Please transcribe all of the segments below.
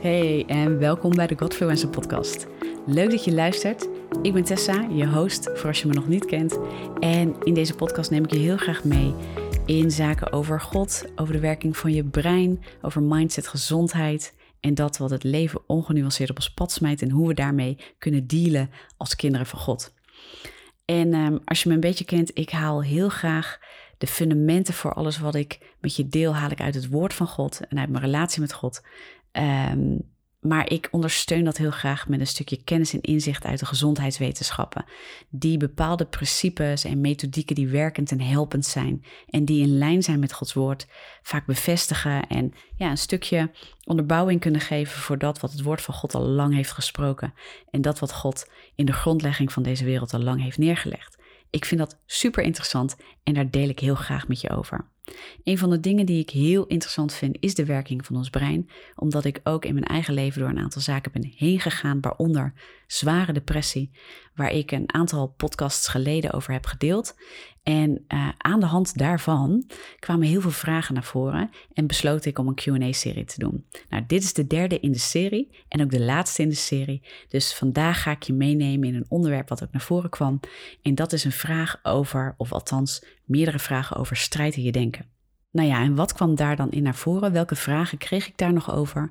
Hey en welkom bij de Godfluencer podcast. Leuk dat je luistert. Ik ben Tessa, je host voor als je me nog niet kent. En in deze podcast neem ik je heel graag mee in zaken over God, over de werking van je brein, over mindset, gezondheid en dat wat het leven ongenuanceerd op ons pad smijt en hoe we daarmee kunnen dealen als kinderen van God. En um, als je me een beetje kent, ik haal heel graag de fundamenten voor alles wat ik met je deel, haal ik uit het woord van God en uit mijn relatie met God. Um, maar ik ondersteun dat heel graag met een stukje kennis en inzicht uit de gezondheidswetenschappen. Die bepaalde principes en methodieken die werkend en helpend zijn. En die in lijn zijn met Gods woord, vaak bevestigen. En ja, een stukje onderbouwing kunnen geven voor dat wat het woord van God al lang heeft gesproken. En dat wat God in de grondlegging van deze wereld al lang heeft neergelegd. Ik vind dat super interessant en daar deel ik heel graag met je over. Een van de dingen die ik heel interessant vind is de werking van ons brein, omdat ik ook in mijn eigen leven door een aantal zaken ben heen gegaan, waaronder zware depressie, waar ik een aantal podcasts geleden over heb gedeeld. En uh, aan de hand daarvan kwamen heel veel vragen naar voren en besloot ik om een QA-serie te doen. Nou, dit is de derde in de serie en ook de laatste in de serie. Dus vandaag ga ik je meenemen in een onderwerp wat ook naar voren kwam. En dat is een vraag over, of althans meerdere vragen over strijd in je denken. Nou ja, en wat kwam daar dan in naar voren? Welke vragen kreeg ik daar nog over?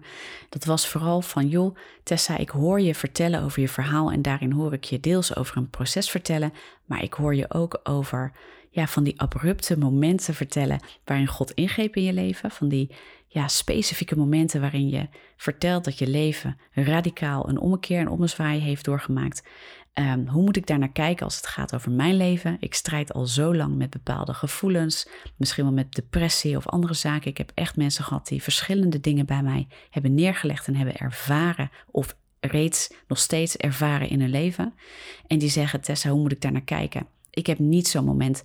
Dat was vooral van, joh, Tessa, ik hoor je vertellen over je verhaal en daarin hoor ik je deels over een proces vertellen, maar ik hoor je ook over, ja, van die abrupte momenten vertellen waarin God ingreep in je leven, van die, ja, specifieke momenten waarin je vertelt dat je leven radicaal een ommekeer en ommezwaai heeft doorgemaakt. Um, hoe moet ik daar naar kijken als het gaat over mijn leven? Ik strijd al zo lang met bepaalde gevoelens, misschien wel met depressie of andere zaken. Ik heb echt mensen gehad die verschillende dingen bij mij hebben neergelegd en hebben ervaren of reeds nog steeds ervaren in hun leven. En die zeggen, Tessa, hoe moet ik daar naar kijken? Ik heb niet zo'n moment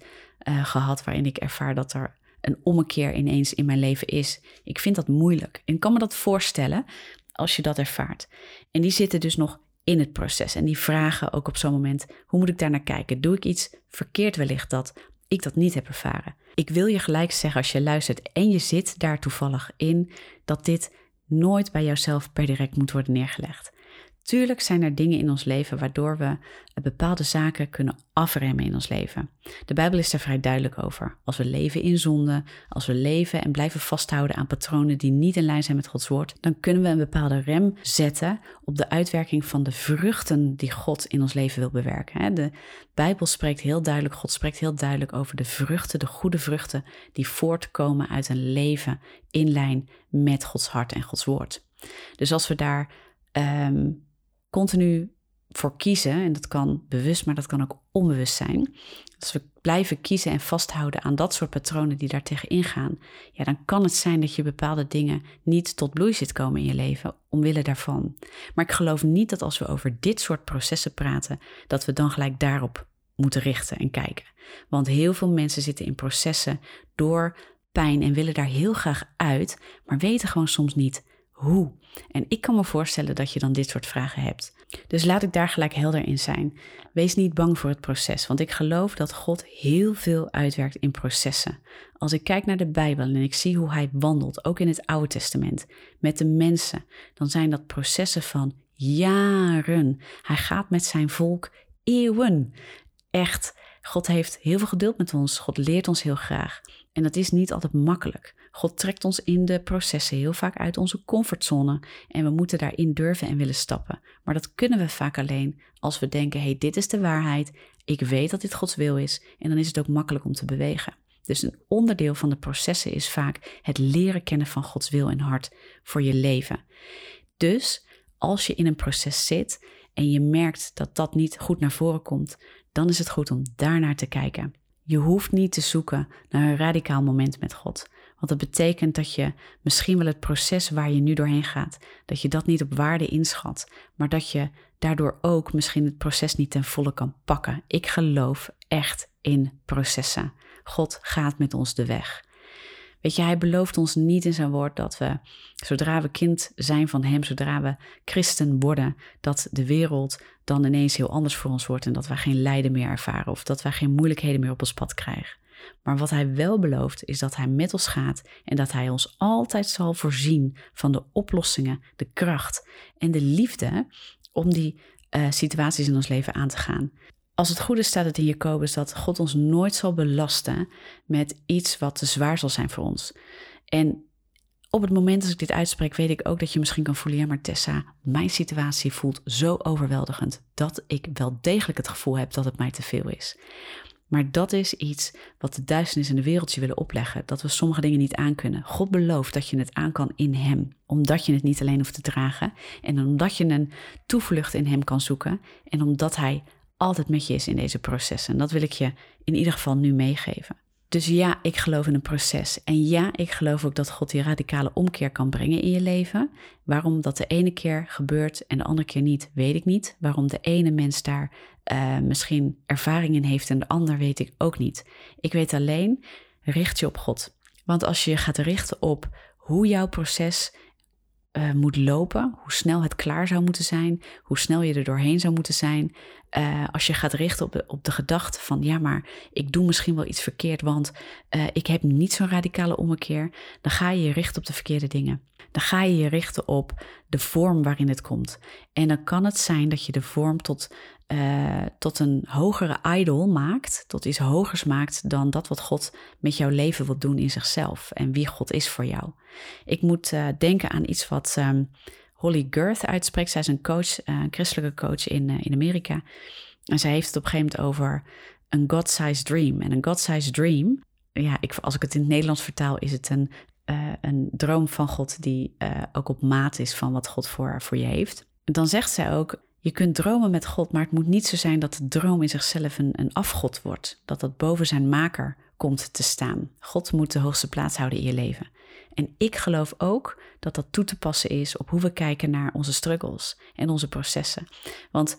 uh, gehad waarin ik ervaar dat er een ommekeer ineens in mijn leven is. Ik vind dat moeilijk. En kan me dat voorstellen als je dat ervaart. En die zitten dus nog in het proces. En die vragen ook op zo'n moment: hoe moet ik daar naar kijken? Doe ik iets verkeerd wellicht dat ik dat niet heb ervaren? Ik wil je gelijk zeggen als je luistert en je zit daar toevallig in, dat dit nooit bij jouzelf per direct moet worden neergelegd. Tuurlijk zijn er dingen in ons leven waardoor we bepaalde zaken kunnen afremmen in ons leven. De Bijbel is daar vrij duidelijk over. Als we leven in zonde, als we leven en blijven vasthouden aan patronen die niet in lijn zijn met Gods woord, dan kunnen we een bepaalde rem zetten op de uitwerking van de vruchten die God in ons leven wil bewerken. De Bijbel spreekt heel duidelijk, God spreekt heel duidelijk over de vruchten, de goede vruchten die voortkomen uit een leven in lijn met Gods hart en Gods woord. Dus als we daar um, continu voor kiezen, en dat kan bewust, maar dat kan ook onbewust zijn. Als we blijven kiezen en vasthouden aan dat soort patronen die daar tegen ingaan, ja, dan kan het zijn dat je bepaalde dingen niet tot bloei zit komen in je leven, omwille daarvan. Maar ik geloof niet dat als we over dit soort processen praten, dat we dan gelijk daarop moeten richten en kijken. Want heel veel mensen zitten in processen door pijn en willen daar heel graag uit, maar weten gewoon soms niet En ik kan me voorstellen dat je dan dit soort vragen hebt. Dus laat ik daar gelijk helder in zijn. Wees niet bang voor het proces, want ik geloof dat God heel veel uitwerkt in processen. Als ik kijk naar de Bijbel en ik zie hoe hij wandelt, ook in het Oude Testament, met de mensen, dan zijn dat processen van jaren. Hij gaat met zijn volk eeuwen. Echt, God heeft heel veel geduld met ons. God leert ons heel graag. En dat is niet altijd makkelijk. God trekt ons in de processen heel vaak uit onze comfortzone en we moeten daarin durven en willen stappen. Maar dat kunnen we vaak alleen als we denken: hey, dit is de waarheid. Ik weet dat dit Gods wil is en dan is het ook makkelijk om te bewegen. Dus een onderdeel van de processen is vaak het leren kennen van Gods wil en hart voor je leven. Dus als je in een proces zit en je merkt dat dat niet goed naar voren komt, dan is het goed om daarnaar te kijken. Je hoeft niet te zoeken naar een radicaal moment met God. Want dat betekent dat je misschien wel het proces waar je nu doorheen gaat, dat je dat niet op waarde inschat, maar dat je daardoor ook misschien het proces niet ten volle kan pakken. Ik geloof echt in processen. God gaat met ons de weg. Weet je, hij belooft ons niet in zijn woord dat we, zodra we kind zijn van hem, zodra we christen worden, dat de wereld dan ineens heel anders voor ons wordt en dat wij geen lijden meer ervaren of dat wij geen moeilijkheden meer op ons pad krijgen. Maar wat hij wel belooft is dat hij met ons gaat en dat hij ons altijd zal voorzien van de oplossingen, de kracht en de liefde om die uh, situaties in ons leven aan te gaan. Als het goed is, staat het in Jacobus dat God ons nooit zal belasten met iets wat te zwaar zal zijn voor ons. En op het moment als ik dit uitspreek, weet ik ook dat je misschien kan voelen: ja, maar Tessa, mijn situatie voelt zo overweldigend dat ik wel degelijk het gevoel heb dat het mij te veel is. Maar dat is iets wat de duisternis in de wereldje willen opleggen. Dat we sommige dingen niet aankunnen. God belooft dat je het aan kan in Hem. Omdat je het niet alleen hoeft te dragen. En omdat je een toevlucht in Hem kan zoeken. En omdat Hij altijd met je is in deze processen. En dat wil ik je in ieder geval nu meegeven. Dus ja, ik geloof in een proces. En ja, ik geloof ook dat God die radicale omkeer kan brengen in je leven. Waarom dat de ene keer gebeurt en de andere keer niet, weet ik niet. Waarom de ene mens daar uh, misschien ervaring in heeft en de ander weet ik ook niet. Ik weet alleen, richt je op God. Want als je je gaat richten op hoe jouw proces uh, moet lopen, hoe snel het klaar zou moeten zijn, hoe snel je er doorheen zou moeten zijn. Uh, als je gaat richten op de, op de gedachte van ja, maar ik doe misschien wel iets verkeerd, want uh, ik heb niet zo'n radicale ommekeer, dan ga je je richten op de verkeerde dingen. Dan ga je je richten op de vorm waarin het komt. En dan kan het zijn dat je de vorm tot uh, tot een hogere idol maakt, tot iets hogers maakt dan dat wat God met jouw leven wil doen in zichzelf en wie God is voor jou. Ik moet uh, denken aan iets wat um, Holly Girth uitspreekt. Zij is een coach, uh, een christelijke coach in, in Amerika. En zij heeft het op een gegeven moment over een God-sized dream. En een God-sized dream, ja, ik, als ik het in het Nederlands vertaal, is het een, een droom van God die ook op maat is van wat God voor, voor je heeft. Dan zegt zij ook, je kunt dromen met God, maar het moet niet zo zijn dat de droom in zichzelf een, een afgod wordt. Dat dat boven zijn maker komt te staan. God moet de hoogste plaats houden in je leven. En ik geloof ook dat dat toe te passen is op hoe we kijken naar onze struggles en onze processen. Want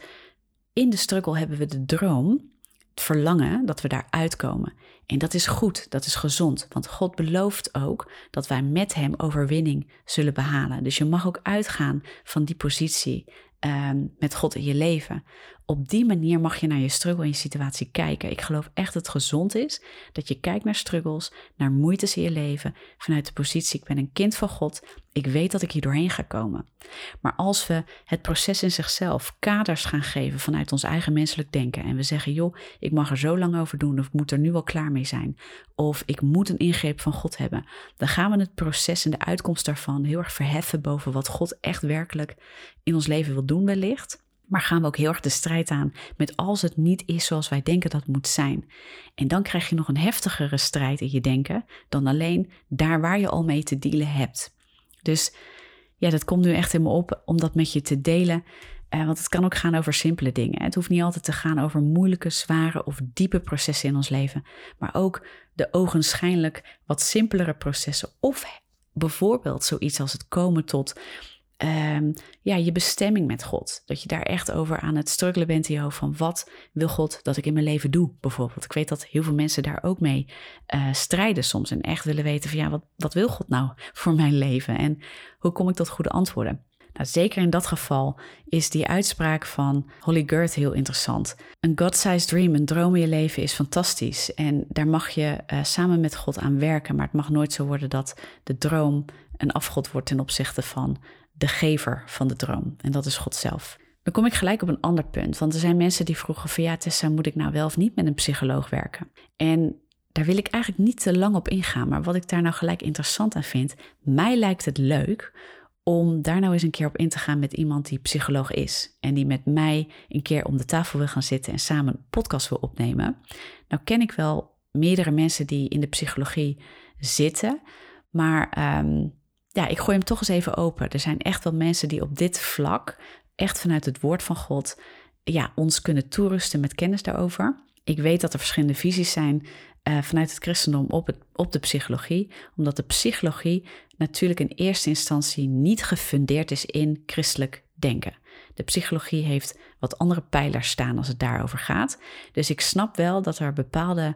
in de struggle hebben we de droom, verlangen dat we daar uitkomen. En dat is goed, dat is gezond, want God belooft ook dat wij met Hem overwinning zullen behalen. Dus je mag ook uitgaan van die positie um, met God in je leven. Op die manier mag je naar je struggle en je situatie kijken. Ik geloof echt dat het gezond is dat je kijkt naar struggles, naar moeites in je leven, vanuit de positie: ik ben een kind van God, ik weet dat ik hier doorheen ga komen. Maar als we het proces in zichzelf kaders gaan geven vanuit ons eigen menselijk denken en we zeggen: joh, ik mag er zo lang over doen of ik moet er nu al klaar mee zijn, of ik moet een ingreep van God hebben, dan gaan we het proces en de uitkomst daarvan heel erg verheffen boven wat God echt werkelijk in ons leven wil doen, wellicht. Maar gaan we ook heel erg de strijd aan met als het niet is zoals wij denken dat moet zijn. En dan krijg je nog een heftigere strijd in je denken dan alleen daar waar je al mee te dealen hebt. Dus ja, dat komt nu echt in me op om dat met je te delen. Eh, want het kan ook gaan over simpele dingen. Het hoeft niet altijd te gaan over moeilijke, zware of diepe processen in ons leven. Maar ook de ogenschijnlijk wat simpelere processen. Of bijvoorbeeld zoiets als het komen tot um, ja, je bestemming met God. Dat je daar echt over aan het struggelen bent in je hoofd van wat wil God dat ik in mijn leven doe, bijvoorbeeld. Ik weet dat heel veel mensen daar ook mee uh, strijden soms en echt willen weten van ja, wat, wat wil God nou voor mijn leven en hoe kom ik tot goede antwoorden? Nou, zeker in dat geval is die uitspraak van Holly Gert heel interessant. Een God-sized dream, een droom in je leven is fantastisch. En daar mag je uh, samen met God aan werken. Maar het mag nooit zo worden dat de droom een afgod wordt ten opzichte van de gever van de droom. En dat is God zelf. Dan kom ik gelijk op een ander punt. Want er zijn mensen die vroegen van ja, Tessa, moet ik nou wel of niet met een psycholoog werken? En daar wil ik eigenlijk niet te lang op ingaan. Maar wat ik daar nou gelijk interessant aan vind, mij lijkt het leuk om daar nou eens een keer op in te gaan met iemand die psycholoog is. En die met mij een keer om de tafel wil gaan zitten en samen een podcast wil opnemen. Nou ken ik wel meerdere mensen die in de psychologie zitten. Maar um, ja, ik gooi hem toch eens even open. Er zijn echt wel mensen die op dit vlak, echt vanuit het woord van God, ja, ons kunnen toerusten met kennis daarover. Ik weet dat er verschillende visies zijn uh, vanuit het christendom op, het, op de psychologie, omdat de psychologie natuurlijk in eerste instantie niet gefundeerd is in christelijk denken. De psychologie heeft wat andere pijlers staan als het daarover gaat. Dus ik snap wel dat er bepaalde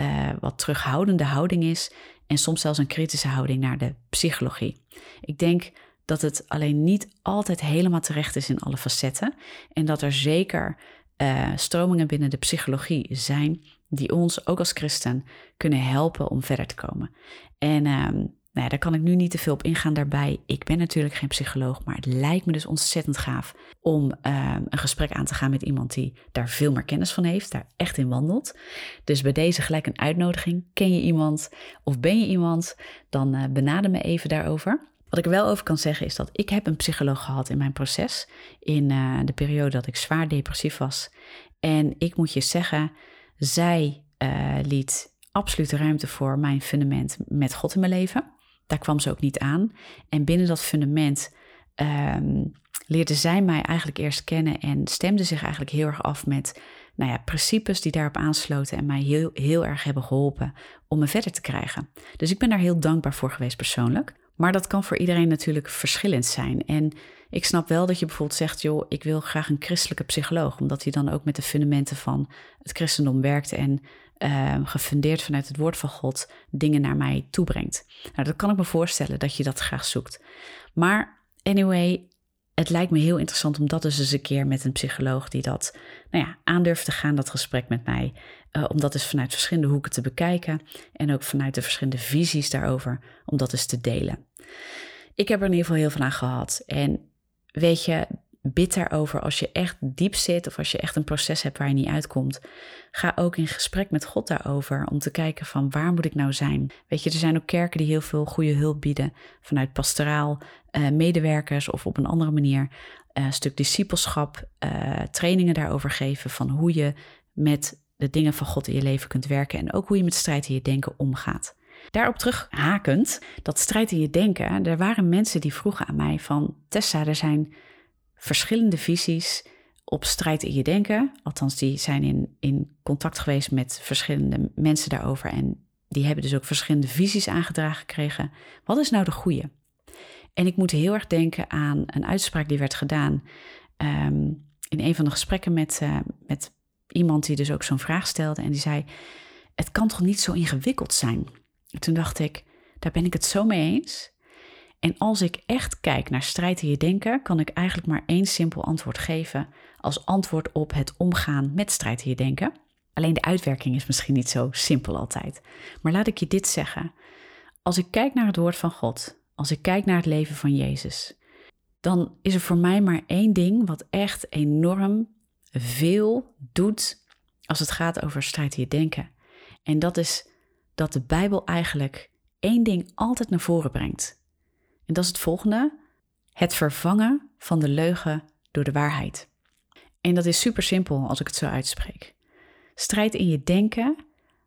uh, wat terughoudende houding is en soms zelfs een kritische houding naar de psychologie. Ik denk dat het alleen niet altijd helemaal terecht is in alle facetten en dat er zeker uh, stromingen binnen de psychologie zijn die ons ook als christen kunnen helpen om verder te komen. En ehm, nou daar kan ik nu niet te veel op ingaan daarbij. Ik ben natuurlijk geen psycholoog, maar het lijkt me dus ontzettend gaaf om ehm, een gesprek aan te gaan met iemand die daar veel meer kennis van heeft, daar echt in wandelt. Dus bij deze gelijk een uitnodiging. Ken je iemand of ben je iemand? Dan uh, benader me even daarover. Wat ik wel over kan zeggen is dat ik heb een psycholoog gehad in mijn proces. In uh, de periode dat ik zwaar depressief was. En ik moet je zeggen, zij uh, liet absoluut ruimte voor mijn fundament met God in mijn leven. Daar kwam ze ook niet aan. En binnen dat fundament um, leerde zij mij eigenlijk eerst kennen en stemde zich eigenlijk heel erg af met nou ja, principes die daarop aansloten en mij heel, heel erg hebben geholpen om me verder te krijgen. Dus ik ben daar heel dankbaar voor geweest persoonlijk. Maar dat kan voor iedereen natuurlijk verschillend zijn. En ik snap wel dat je bijvoorbeeld zegt, joh, ik wil graag een christelijke psycholoog, omdat hij dan ook met de fundamenten van het christendom werkt en uh, gefundeerd vanuit het woord van God dingen naar mij toebrengt. Nou, dat kan ik me voorstellen dat je dat graag zoekt. Maar anyway, het lijkt me heel interessant om dat dus eens een keer met een psycholoog die dat nou ja, aandurft te gaan, dat gesprek met mij. Uh, om dat eens vanuit verschillende hoeken te bekijken. En ook vanuit de verschillende visies daarover, om dat eens te delen. Ik heb er in ieder geval heel veel aan gehad. En weet je, bid daarover als je echt diep zit of als je echt een proces hebt waar je niet uitkomt. Ga ook in gesprek met God daarover om te kijken van waar moet ik nou zijn. Weet je, er zijn ook kerken die heel veel goede hulp bieden vanuit pastoraal, uh, medewerkers of op een andere manier. Uh, een stuk discipelschap, uh, trainingen daarover geven van hoe je met de dingen van God in je leven kunt werken en ook hoe je met strijd in je denken omgaat. Daarop terughakend, dat strijd in je denken, er waren mensen die vroegen aan mij van Tessa, er zijn verschillende visies op strijd in je denken. Althans, die zijn in, in contact geweest met verschillende mensen daarover. En die hebben dus ook verschillende visies aangedragen gekregen. Wat is nou de goede? En ik moet heel erg denken aan een uitspraak die werd gedaan um, in een van de gesprekken met, uh, met iemand die dus ook zo'n vraag stelde. En die zei: Het kan toch niet zo ingewikkeld zijn? En toen dacht ik: Daar ben ik het zo mee eens. En als ik echt kijk naar strijd in je denken, kan ik eigenlijk maar één simpel antwoord geven als antwoord op het omgaan met strijd in je denken. Alleen de uitwerking is misschien niet zo simpel altijd. Maar laat ik je dit zeggen. Als ik kijk naar het woord van God, als ik kijk naar het leven van Jezus, dan is er voor mij maar één ding wat echt enorm veel doet als het gaat over strijd in je denken. En dat is dat de Bijbel eigenlijk één ding altijd naar voren brengt. En dat is het volgende: het vervangen van de leugen door de waarheid. En dat is super simpel als ik het zo uitspreek. Strijd in je denken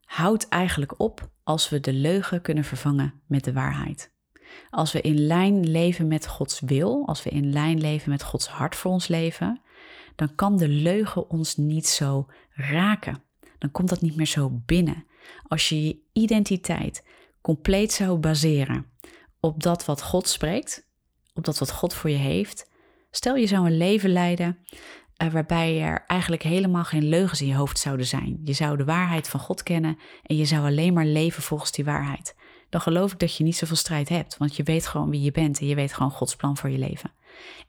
houdt eigenlijk op als we de leugen kunnen vervangen met de waarheid. Als we in lijn leven met Gods wil, als we in lijn leven met Gods hart voor ons leven, dan kan de leugen ons niet zo raken. Dan komt dat niet meer zo binnen. Als je je identiteit compleet zou baseren op dat wat God spreekt, op dat wat God voor je heeft. Stel je zou een leven leiden uh, waarbij er eigenlijk helemaal geen leugens in je hoofd zouden zijn. Je zou de waarheid van God kennen en je zou alleen maar leven volgens die waarheid. Dan geloof ik dat je niet zoveel strijd hebt, want je weet gewoon wie je bent en je weet gewoon Gods plan voor je leven.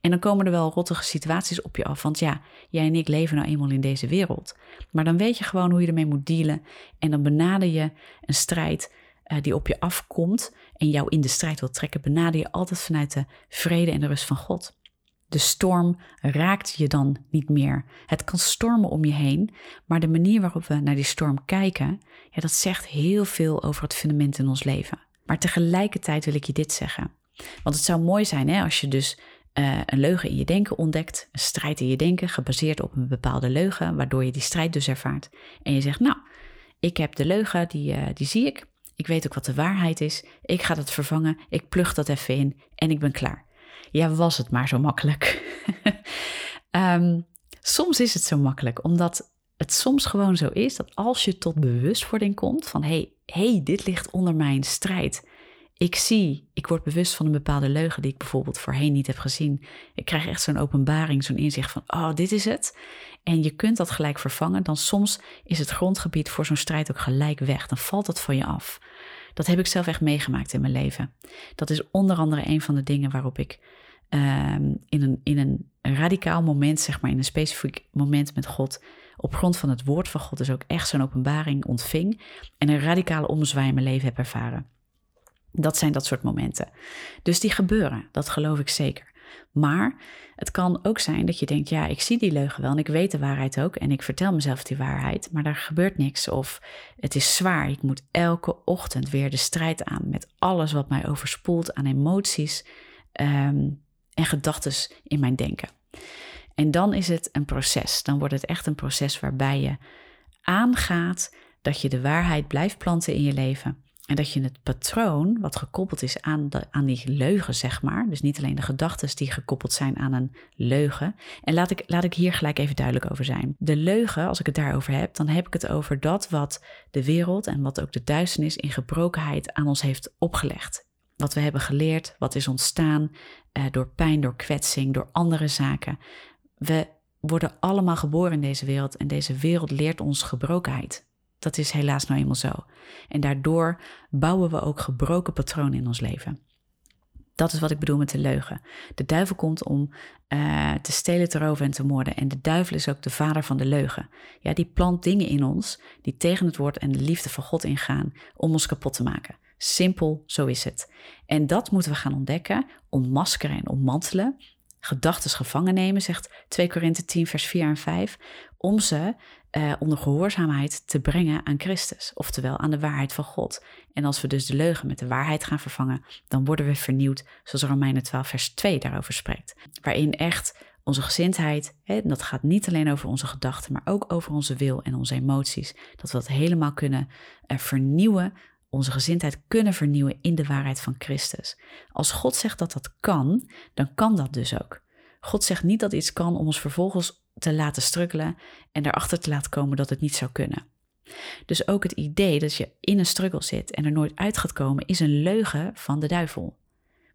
En dan komen er wel rottige situaties op je af, want ja, jij en ik leven nou eenmaal in deze wereld. Maar dan weet je gewoon hoe je ermee moet dealen en dan benader je een strijd die op je afkomt en jou in de strijd wil trekken, benader je altijd vanuit de vrede en de rust van God. De storm raakt je dan niet meer. Het kan stormen om je heen, maar de manier waarop we naar die storm kijken, ja, dat zegt heel veel over het fundament in ons leven. Maar tegelijkertijd wil ik je dit zeggen. Want het zou mooi zijn hè, als je dus uh, een leugen in je denken ontdekt, een strijd in je denken, gebaseerd op een bepaalde leugen, waardoor je die strijd dus ervaart. En je zegt, nou, ik heb de leugen, die, uh, die zie ik. Ik weet ook wat de waarheid is. Ik ga dat vervangen. Ik plug dat even in en ik ben klaar. Ja, was het maar zo makkelijk. um, soms is het zo makkelijk, omdat het soms gewoon zo is dat als je tot bewustwording komt van hey, hey, dit ligt onder mijn strijd. Ik zie, ik word bewust van een bepaalde leugen die ik bijvoorbeeld voorheen niet heb gezien. Ik krijg echt zo'n openbaring, zo'n inzicht van, oh, dit is het. En je kunt dat gelijk vervangen, dan soms is het grondgebied voor zo'n strijd ook gelijk weg. Dan valt het van je af. Dat heb ik zelf echt meegemaakt in mijn leven. Dat is onder andere een van de dingen waarop ik um, in, een, in een radicaal moment, zeg maar, in een specifiek moment met God op grond van het woord van God dus ook echt zo'n openbaring ontving en een radicale omzwaai in mijn leven heb ervaren. Dat zijn dat soort momenten. Dus die gebeuren, dat geloof ik zeker. Maar het kan ook zijn dat je denkt, ja, ik zie die leugen wel en ik weet de waarheid ook en ik vertel mezelf die waarheid, maar daar gebeurt niks of het is zwaar. Ik moet elke ochtend weer de strijd aan met alles wat mij overspoelt aan emoties ehm, en gedachten in mijn denken. En dan is het een proces. Dan wordt het echt een proces waarbij je aangaat dat je de waarheid blijft planten in je leven. En dat je het patroon, wat gekoppeld is aan, de, aan die leugen, zeg maar. Dus niet alleen de gedachten die gekoppeld zijn aan een leugen. En laat ik, laat ik hier gelijk even duidelijk over zijn. De leugen, als ik het daarover heb, dan heb ik het over dat wat de wereld en wat ook de duisternis in gebrokenheid aan ons heeft opgelegd. Wat we hebben geleerd, wat is ontstaan eh, door pijn, door kwetsing, door andere zaken. We worden allemaal geboren in deze wereld en deze wereld leert ons gebrokenheid. Dat is helaas nou eenmaal zo. En daardoor bouwen we ook gebroken patronen in ons leven. Dat is wat ik bedoel met de leugen. De duivel komt om uh, te stelen, te roven en te moorden. En de duivel is ook de vader van de leugen. Ja, die plant dingen in ons die tegen het woord en de liefde van God ingaan om ons kapot te maken. Simpel, zo is het. En dat moeten we gaan ontdekken, ontmaskeren en ontmantelen gedachten gevangen nemen, zegt 2 Korinthe 10, vers 4 en 5, om ze uh, onder gehoorzaamheid te brengen aan Christus, oftewel aan de waarheid van God. En als we dus de leugen met de waarheid gaan vervangen, dan worden we vernieuwd, zoals Romeinen 12, vers 2 daarover spreekt. Waarin echt onze gezindheid, hè, dat gaat niet alleen over onze gedachten, maar ook over onze wil en onze emoties, dat we dat helemaal kunnen uh, vernieuwen onze gezindheid kunnen vernieuwen in de waarheid van Christus. Als God zegt dat dat kan, dan kan dat dus ook. God zegt niet dat iets kan om ons vervolgens te laten struggelen en erachter te laten komen dat het niet zou kunnen. Dus ook het idee dat je in een struggle zit en er nooit uit gaat komen, is een leugen van de duivel.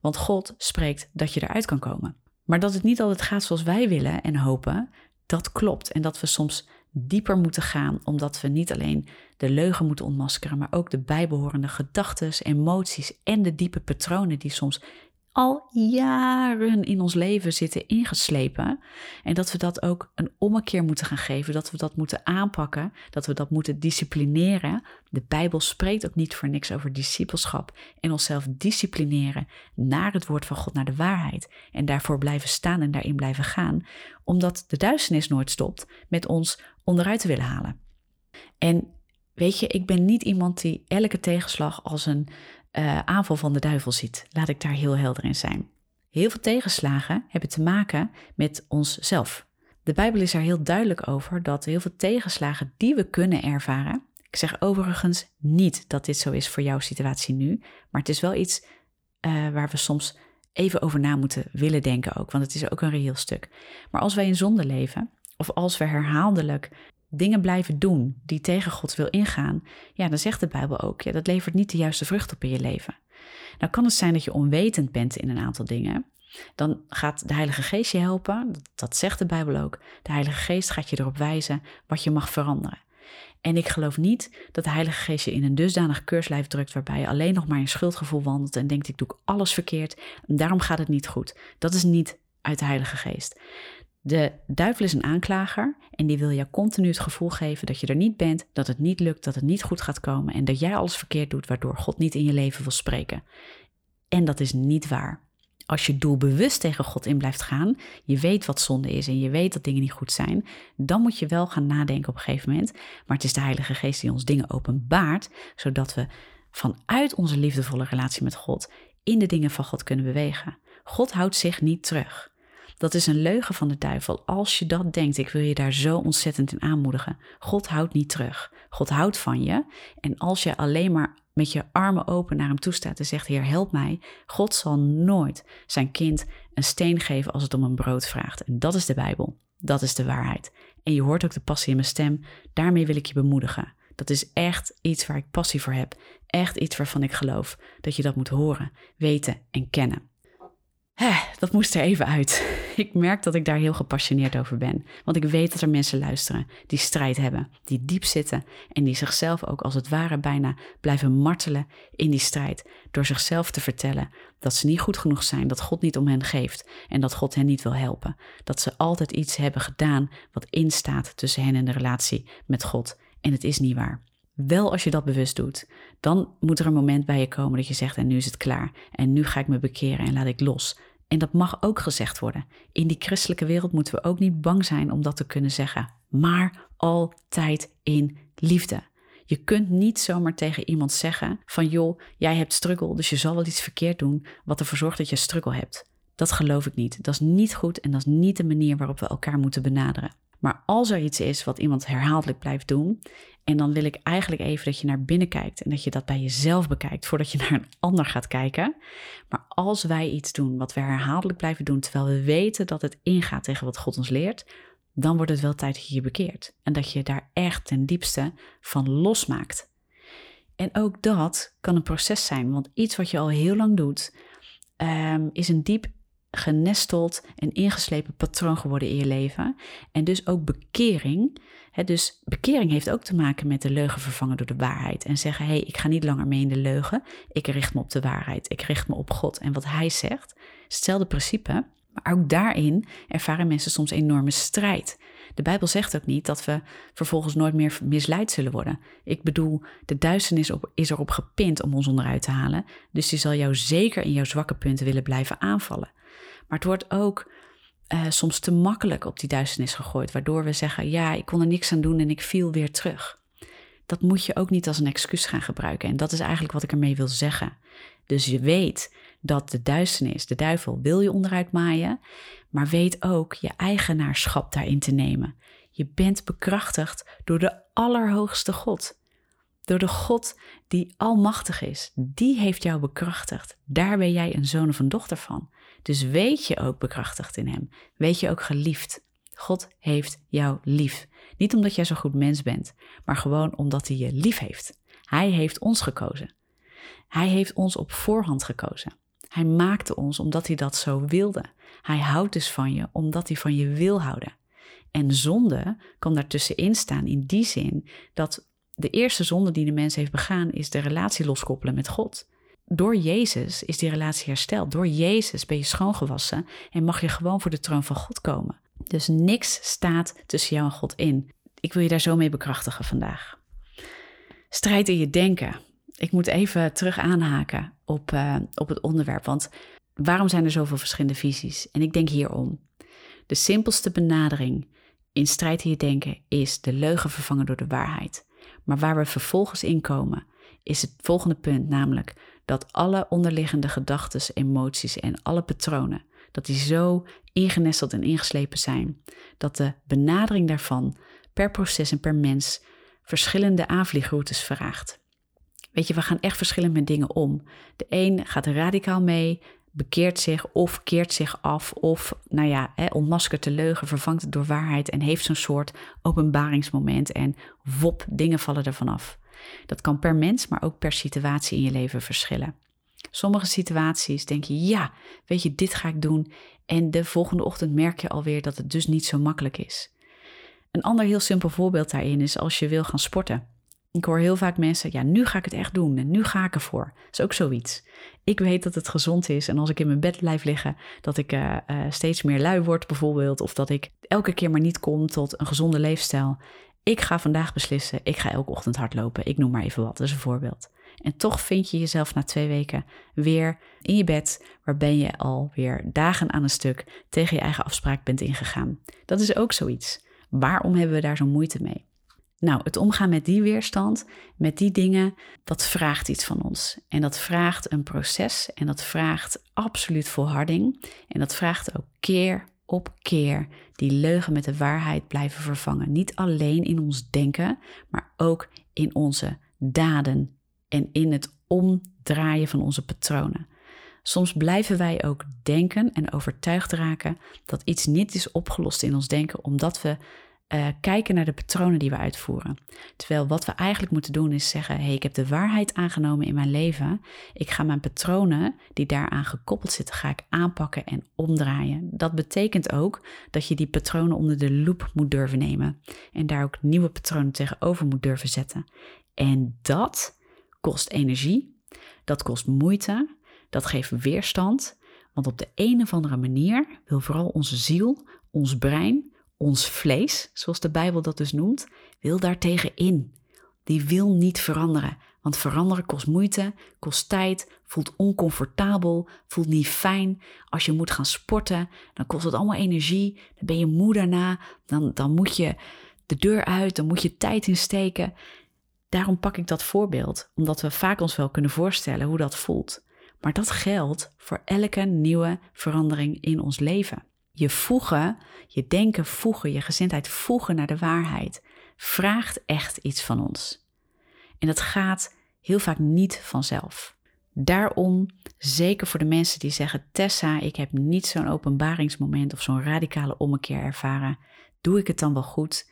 Want God spreekt dat je eruit kan komen. Maar dat het niet altijd gaat zoals wij willen en hopen, dat klopt. En dat we soms dieper moeten gaan, omdat we niet alleen de leugen moeten ontmaskeren, maar ook de bijbehorende gedachten, emoties en de diepe patronen die soms al jaren in ons leven zitten ingeslepen. En dat we dat ook een ommekeer moeten gaan geven, dat we dat moeten aanpakken, dat we dat moeten disciplineren. De Bijbel spreekt ook niet voor niks over discipelschap en onszelf disciplineren naar het woord van God, naar de waarheid. En daarvoor blijven staan en daarin blijven gaan, omdat de duisternis nooit stopt met ons onderuit te willen halen. En weet je, ik ben niet iemand die elke tegenslag als een uh, aanval van de duivel ziet. Laat ik daar heel helder in zijn. Heel veel tegenslagen hebben te maken met onszelf. De Bijbel is er heel duidelijk over dat heel veel tegenslagen die we kunnen ervaren. Ik zeg overigens niet dat dit zo is voor jouw situatie nu, maar het is wel iets uh, waar we soms even over na moeten willen denken ook, want het is ook een reëel stuk. Maar als wij in zonde leven, of als we herhaaldelijk dingen blijven doen die tegen God wil ingaan, ja, dan zegt de Bijbel ook, ja, dat levert niet de juiste vrucht op in je leven. Nou kan het zijn dat je onwetend bent in een aantal dingen. Dan gaat de Heilige Geest je helpen, dat zegt de Bijbel ook. De Heilige Geest gaat je erop wijzen wat je mag veranderen. En ik geloof niet dat de Heilige Geest je in een dusdanig keurslijf drukt waarbij je alleen nog maar in schuldgevoel wandelt en denkt ik doe alles verkeerd en daarom gaat het niet goed. Dat is niet uit de Heilige Geest. De duivel is een aanklager en die wil jou continu het gevoel geven dat je er niet bent, dat het niet lukt, dat het niet goed gaat komen en dat jij alles verkeerd doet waardoor God niet in je leven wil spreken. En dat is niet waar. Als je doelbewust tegen God in blijft gaan, je weet wat zonde is en je weet dat dingen niet goed zijn, dan moet je wel gaan nadenken op een gegeven moment. Maar het is de Heilige Geest die ons dingen openbaart, zodat we vanuit onze liefdevolle relatie met God in de dingen van God kunnen bewegen. God houdt zich niet terug. Dat is een leugen van de duivel. Als je dat denkt, ik wil je daar zo ontzettend in aanmoedigen. God houdt niet terug. God houdt van je. En als je alleen maar met je armen open naar hem toe staat en zegt: Heer, help mij. God zal nooit zijn kind een steen geven als het om een brood vraagt. En dat is de Bijbel. Dat is de waarheid. En je hoort ook de passie in mijn stem. Daarmee wil ik je bemoedigen. Dat is echt iets waar ik passie voor heb. Echt iets waarvan ik geloof dat je dat moet horen, weten en kennen. Dat moest er even uit. Ik merk dat ik daar heel gepassioneerd over ben. Want ik weet dat er mensen luisteren die strijd hebben, die diep zitten en die zichzelf ook als het ware bijna blijven martelen in die strijd. Door zichzelf te vertellen dat ze niet goed genoeg zijn, dat God niet om hen geeft en dat God hen niet wil helpen. Dat ze altijd iets hebben gedaan wat instaat tussen hen en de relatie met God. En het is niet waar. Wel als je dat bewust doet, dan moet er een moment bij je komen dat je zegt: En nu is het klaar. En nu ga ik me bekeren en laat ik los. En dat mag ook gezegd worden. In die christelijke wereld moeten we ook niet bang zijn om dat te kunnen zeggen. Maar altijd in liefde. Je kunt niet zomaar tegen iemand zeggen: van joh, jij hebt struggle, dus je zal wel iets verkeerd doen wat ervoor zorgt dat je struggle hebt. Dat geloof ik niet. Dat is niet goed en dat is niet de manier waarop we elkaar moeten benaderen. Maar als er iets is wat iemand herhaaldelijk blijft doen, en dan wil ik eigenlijk even dat je naar binnen kijkt en dat je dat bij jezelf bekijkt voordat je naar een ander gaat kijken. Maar als wij iets doen wat we herhaaldelijk blijven doen, terwijl we weten dat het ingaat tegen wat God ons leert, dan wordt het wel tijd dat je je bekeert. En dat je daar echt ten diepste van losmaakt. En ook dat kan een proces zijn, want iets wat je al heel lang doet, um, is een diep genesteld en ingeslepen patroon geworden in je leven. En dus ook bekering. Dus bekering heeft ook te maken met de leugen vervangen door de waarheid. En zeggen: hé, hey, ik ga niet langer mee in de leugen. Ik richt me op de waarheid. Ik richt me op God en wat Hij zegt. Hetzelfde principe. Maar ook daarin ervaren mensen soms enorme strijd. De Bijbel zegt ook niet dat we vervolgens nooit meer misleid zullen worden. Ik bedoel, de duisternis is erop gepind om ons onderuit te halen. Dus die zal jou zeker in jouw zwakke punten willen blijven aanvallen. Maar het wordt ook uh, soms te makkelijk op die duisternis gegooid, waardoor we zeggen: ja, ik kon er niks aan doen en ik viel weer terug. Dat moet je ook niet als een excuus gaan gebruiken. En dat is eigenlijk wat ik ermee wil zeggen. Dus je weet dat de duisternis, de duivel, wil je onderuit maaien, maar weet ook je eigenaarschap daarin te nemen. Je bent bekrachtigd door de Allerhoogste God. Door de God die almachtig is. Die heeft jou bekrachtigd. Daar ben jij een zoon of een dochter van. Dus weet je ook bekrachtigd in Hem. Weet je ook geliefd. God heeft jou lief. Niet omdat jij zo goed mens bent, maar gewoon omdat Hij je lief heeft. Hij heeft ons gekozen. Hij heeft ons op voorhand gekozen. Hij maakte ons omdat hij dat zo wilde. Hij houdt dus van je omdat hij van je wil houden. En zonde kan daartussenin staan in die zin dat de eerste zonde die de mens heeft begaan is de relatie loskoppelen met God. Door Jezus is die relatie hersteld. Door Jezus ben je schoongewassen en mag je gewoon voor de troon van God komen. Dus niks staat tussen jou en God in. Ik wil je daar zo mee bekrachtigen vandaag. Strijd in je denken. Ik moet even terug aanhaken op, uh, op het onderwerp. Want waarom zijn er zoveel verschillende visies? En ik denk hierom. De simpelste benadering in strijd in je denken is de leugen vervangen door de waarheid. Maar waar we vervolgens in komen, is het volgende punt, namelijk dat alle onderliggende gedachten, emoties en alle patronen, dat die zo ingenesteld en ingeslepen zijn, dat de benadering daarvan per proces en per mens verschillende aanvliegroutes vraagt. Weet je, we gaan echt verschillend met dingen om. De een gaat radicaal mee, bekeert zich of keert zich af of, nou ja, hè, ontmaskert de leugen, vervangt het door waarheid en heeft zo'n soort openbaringsmoment en wop, dingen vallen ervan af. Dat kan per mens, maar ook per situatie in je leven verschillen. Sommige situaties denk je, ja, weet je, dit ga ik doen. En de volgende ochtend merk je alweer dat het dus niet zo makkelijk is. Een ander heel simpel voorbeeld daarin is als je wil gaan sporten. Ik hoor heel vaak mensen, ja, nu ga ik het echt doen en nu ga ik ervoor. Dat is ook zoiets. Ik weet dat het gezond is en als ik in mijn bed blijf liggen, dat ik uh, uh, steeds meer lui word bijvoorbeeld. Of dat ik elke keer maar niet kom tot een gezonde leefstijl. Ik ga vandaag beslissen, ik ga elke ochtend hardlopen. Ik noem maar even wat, dat is een voorbeeld. En toch vind je jezelf na twee weken weer in je bed, waar ben je alweer dagen aan een stuk tegen je eigen afspraak bent ingegaan. Dat is ook zoiets. Waarom hebben we daar zo moeite mee? Nou, het omgaan met die weerstand, met die dingen, dat vraagt iets van ons. En dat vraagt een proces en dat vraagt absoluut volharding. En dat vraagt ook keer op keer die leugen met de waarheid blijven vervangen. Niet alleen in ons denken, maar ook in onze daden en in het omdraaien van onze patronen. Soms blijven wij ook denken en overtuigd raken dat iets niet is opgelost in ons denken, omdat we uh, kijken naar de patronen die we uitvoeren. Terwijl wat we eigenlijk moeten doen is zeggen: hey, ik heb de waarheid aangenomen in mijn leven. Ik ga mijn patronen die daaraan gekoppeld zitten, ga ik aanpakken en omdraaien. Dat betekent ook dat je die patronen onder de loep moet durven nemen en daar ook nieuwe patronen tegenover moet durven zetten. En dat kost energie, dat kost moeite, dat geeft weerstand. Want op de een of andere manier wil vooral onze ziel, ons brein, ons vlees, zoals de Bijbel dat dus noemt, wil daartegen in. Die wil niet veranderen. Want veranderen kost moeite, kost tijd, voelt oncomfortabel, voelt niet fijn. Als je moet gaan sporten, dan kost het allemaal energie. Dan ben je moe daarna, dan, dan moet je de deur uit, dan moet je tijd insteken. Daarom pak ik dat voorbeeld, omdat we vaak ons wel kunnen voorstellen hoe dat voelt. Maar dat geldt voor elke nieuwe verandering in ons leven. Je voegen, je denken voegen, je gezindheid voegen naar de waarheid, vraagt echt iets van ons. En dat gaat heel vaak niet vanzelf. Daarom, zeker voor de mensen die zeggen: Tessa, ik heb niet zo'n openbaringsmoment of zo'n radicale ommekeer ervaren, doe ik het dan wel goed?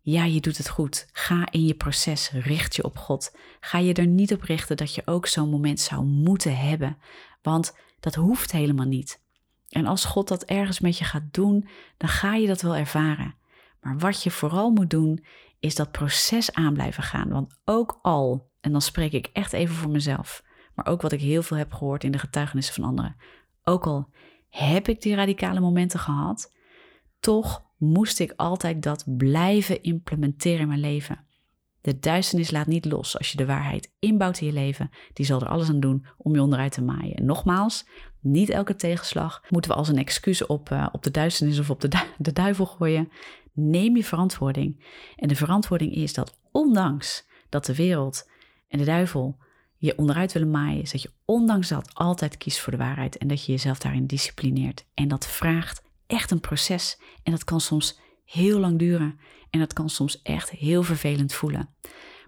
Ja, je doet het goed. Ga in je proces, richt je op God. Ga je er niet op richten dat je ook zo'n moment zou moeten hebben, want dat hoeft helemaal niet. En als God dat ergens met je gaat doen, dan ga je dat wel ervaren. Maar wat je vooral moet doen, is dat proces aan blijven gaan. Want ook al, en dan spreek ik echt even voor mezelf, maar ook wat ik heel veel heb gehoord in de getuigenissen van anderen. Ook al heb ik die radicale momenten gehad, toch moest ik altijd dat blijven implementeren in mijn leven. De duisternis laat niet los als je de waarheid inbouwt in je leven. Die zal er alles aan doen om je onderuit te maaien. nogmaals, niet elke tegenslag moeten we als een excuus op, uh, op de duisternis of op de, de duivel gooien. Neem je verantwoording. En de verantwoording is dat ondanks dat de wereld en de duivel je onderuit willen maaien, is dat je ondanks dat altijd kiest voor de waarheid en dat je jezelf daarin disciplineert. En dat vraagt echt een proces en dat kan soms heel lang duren en dat kan soms echt heel vervelend voelen.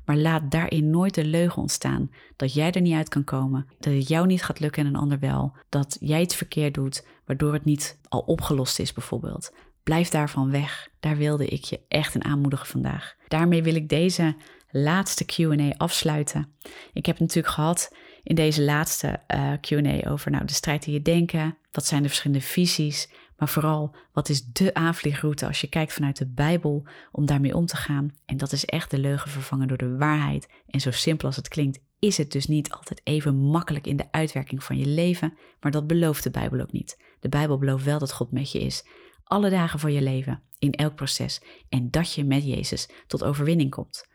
Maar laat daarin nooit de leugen ontstaan dat jij er niet uit kan komen, dat het jou niet gaat lukken en een ander wel, dat jij het verkeerd doet, waardoor het niet al opgelost is bijvoorbeeld. Blijf daarvan weg. Daar wilde ik je echt in aanmoedigen vandaag. Daarmee wil ik deze laatste QA afsluiten. Ik heb natuurlijk gehad in deze laatste eh, QA over nou, de strijd in je denken. Wat zijn de verschillende visies? Maar vooral, wat is de aanvliegroute als je kijkt vanuit de Bijbel om daarmee om te gaan? En dat is echt de leugen vervangen door de waarheid. En zo simpel als het klinkt, is het dus niet altijd even makkelijk in de uitwerking van je leven. Maar dat belooft de Bijbel ook niet. De Bijbel belooft wel dat God met je is. Alle dagen van je leven, in elk proces. En dat je met Jezus tot overwinning komt.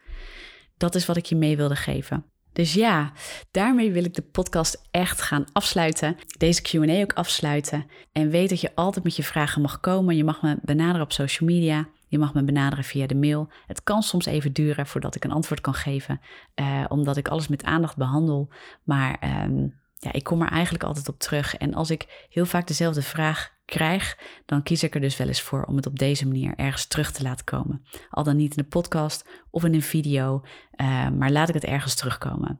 Dat is wat ik je mee wilde geven. Dus ja, daarmee wil ik de podcast echt gaan afsluiten. Deze QA ook afsluiten. En weet dat je altijd met je vragen mag komen. Je mag me benaderen op social media. Je mag me benaderen via de mail. Het kan soms even duren voordat ik een antwoord kan geven, uh, omdat ik alles met aandacht behandel. Maar um, ja, ik kom er eigenlijk altijd op terug. En als ik heel vaak dezelfde vraag krijg, dan kies ik er dus wel eens voor om het op deze manier ergens terug te laten komen. Al dan niet in de podcast of in een video, uh, maar laat ik het ergens terugkomen.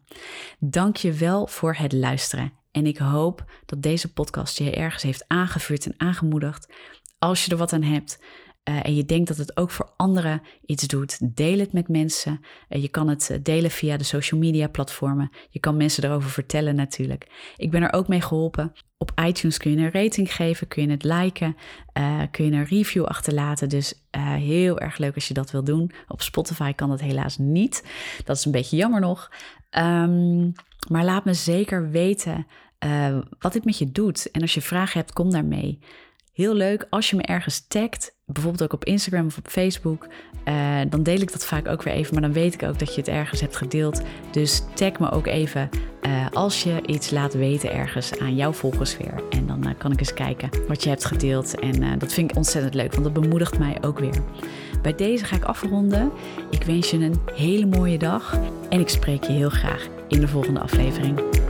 Dank je wel voor het luisteren. En ik hoop dat deze podcast je ergens heeft aangevuurd en aangemoedigd. Als je er wat aan hebt, uh, en je denkt dat het ook voor anderen iets doet, deel het met mensen. Uh, je kan het delen via de social media platformen. Je kan mensen erover vertellen natuurlijk. Ik ben er ook mee geholpen. Op iTunes kun je een rating geven, kun je het liken, kun je een review achterlaten. Dus heel erg leuk als je dat wil doen. Op Spotify kan dat helaas niet. Dat is een beetje jammer nog. Um, maar laat me zeker weten wat dit met je doet. En als je vragen hebt, kom daarmee. Heel leuk als je me ergens tagt, bijvoorbeeld ook op Instagram of op Facebook. Uh, dan deel ik dat vaak ook weer even, maar dan weet ik ook dat je het ergens hebt gedeeld. Dus tag me ook even uh, als je iets laat weten ergens aan jouw volgers weer. En dan uh, kan ik eens kijken wat je hebt gedeeld. En dat vind ik ontzettend leuk, want dat bemoedigt mij ook weer. Bij deze ga ik afronden. Ik wens je een hele mooie dag en ik spreek je heel graag in de volgende aflevering.